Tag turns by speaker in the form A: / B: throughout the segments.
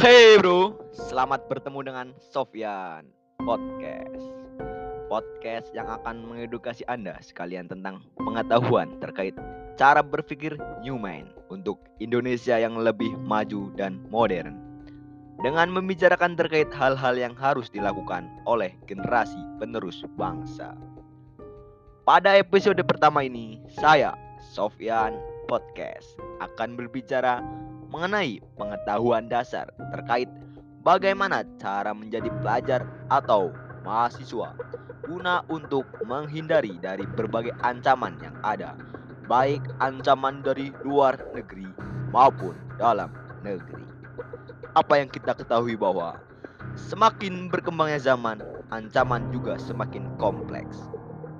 A: Hey bro, selamat bertemu dengan Sofyan Podcast. Podcast yang akan mengedukasi Anda sekalian tentang pengetahuan terkait cara berpikir Newman untuk Indonesia yang lebih maju dan modern. Dengan membicarakan terkait hal-hal yang harus dilakukan oleh generasi penerus bangsa. Pada episode pertama ini, saya Sofyan Podcast akan berbicara mengenai pengetahuan dasar terkait bagaimana cara menjadi pelajar atau mahasiswa guna untuk menghindari dari berbagai ancaman yang ada, baik ancaman dari luar negeri maupun dalam negeri. Apa yang kita ketahui bahwa semakin berkembangnya zaman, ancaman juga semakin kompleks.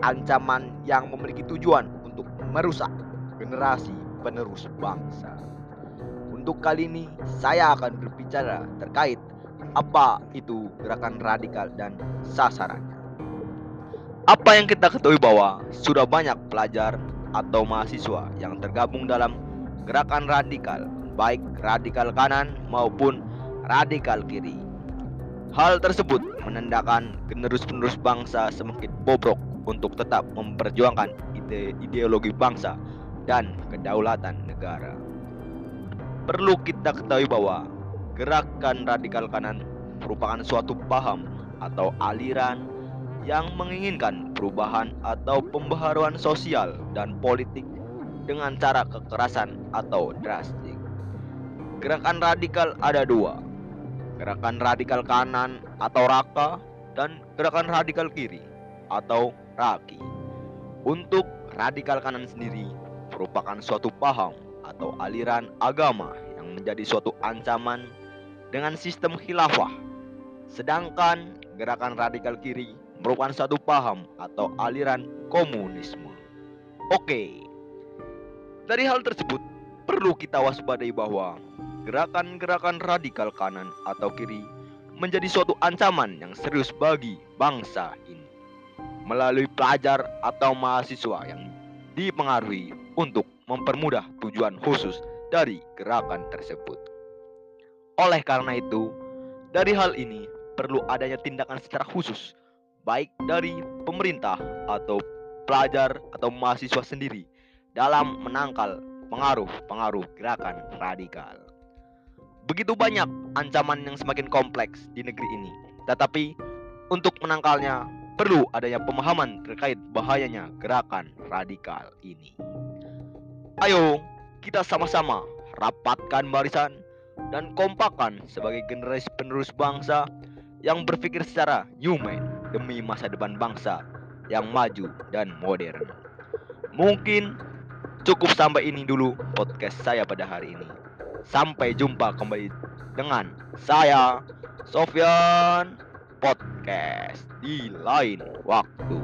A: Ancaman yang memiliki tujuan untuk merusak generasi penerus bangsa. Untuk kali ini saya akan berbicara terkait apa itu gerakan radikal dan sasarannya. Apa yang kita ketahui bahwa sudah banyak pelajar atau mahasiswa yang tergabung dalam gerakan radikal, baik radikal kanan maupun radikal kiri. Hal tersebut menandakan generus-penerus bangsa semakin bobrok untuk tetap memperjuangkan ide ideologi bangsa dan kedaulatan negara perlu kita ketahui bahwa gerakan radikal kanan merupakan suatu paham atau aliran yang menginginkan perubahan atau pembaharuan sosial dan politik dengan cara kekerasan atau drastik. Gerakan radikal ada dua, gerakan radikal kanan atau raka dan gerakan radikal kiri atau raki. Untuk radikal kanan sendiri merupakan suatu paham atau aliran agama yang menjadi suatu ancaman dengan sistem khilafah. Sedangkan gerakan radikal kiri merupakan satu paham atau aliran komunisme. Oke. Dari hal tersebut perlu kita waspadai bahwa gerakan-gerakan radikal kanan atau kiri menjadi suatu ancaman yang serius bagi bangsa ini melalui pelajar atau mahasiswa yang dipengaruhi untuk mempermudah tujuan khusus dari gerakan tersebut. Oleh karena itu, dari hal ini perlu adanya tindakan secara khusus, baik dari pemerintah atau pelajar atau mahasiswa sendiri dalam menangkal pengaruh-pengaruh gerakan radikal. Begitu banyak ancaman yang semakin kompleks di negeri ini, tetapi untuk menangkalnya perlu adanya pemahaman terkait bahayanya gerakan radikal ini. Ayo, kita sama-sama rapatkan barisan dan kompakan sebagai generasi penerus bangsa yang berpikir secara human demi masa depan bangsa yang maju dan modern. Mungkin cukup sampai ini dulu podcast saya pada hari ini. Sampai jumpa kembali dengan saya Sofyan Podcast di lain waktu.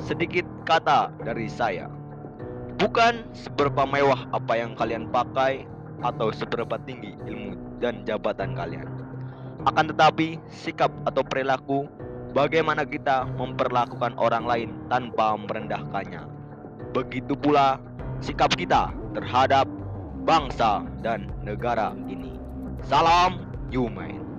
A: Sedikit kata dari saya. Bukan seberapa mewah apa yang kalian pakai atau seberapa tinggi ilmu dan jabatan kalian. Akan tetapi, sikap atau perilaku bagaimana kita memperlakukan orang lain tanpa merendahkannya. Begitu pula sikap kita terhadap bangsa dan negara ini. Salam Yumain.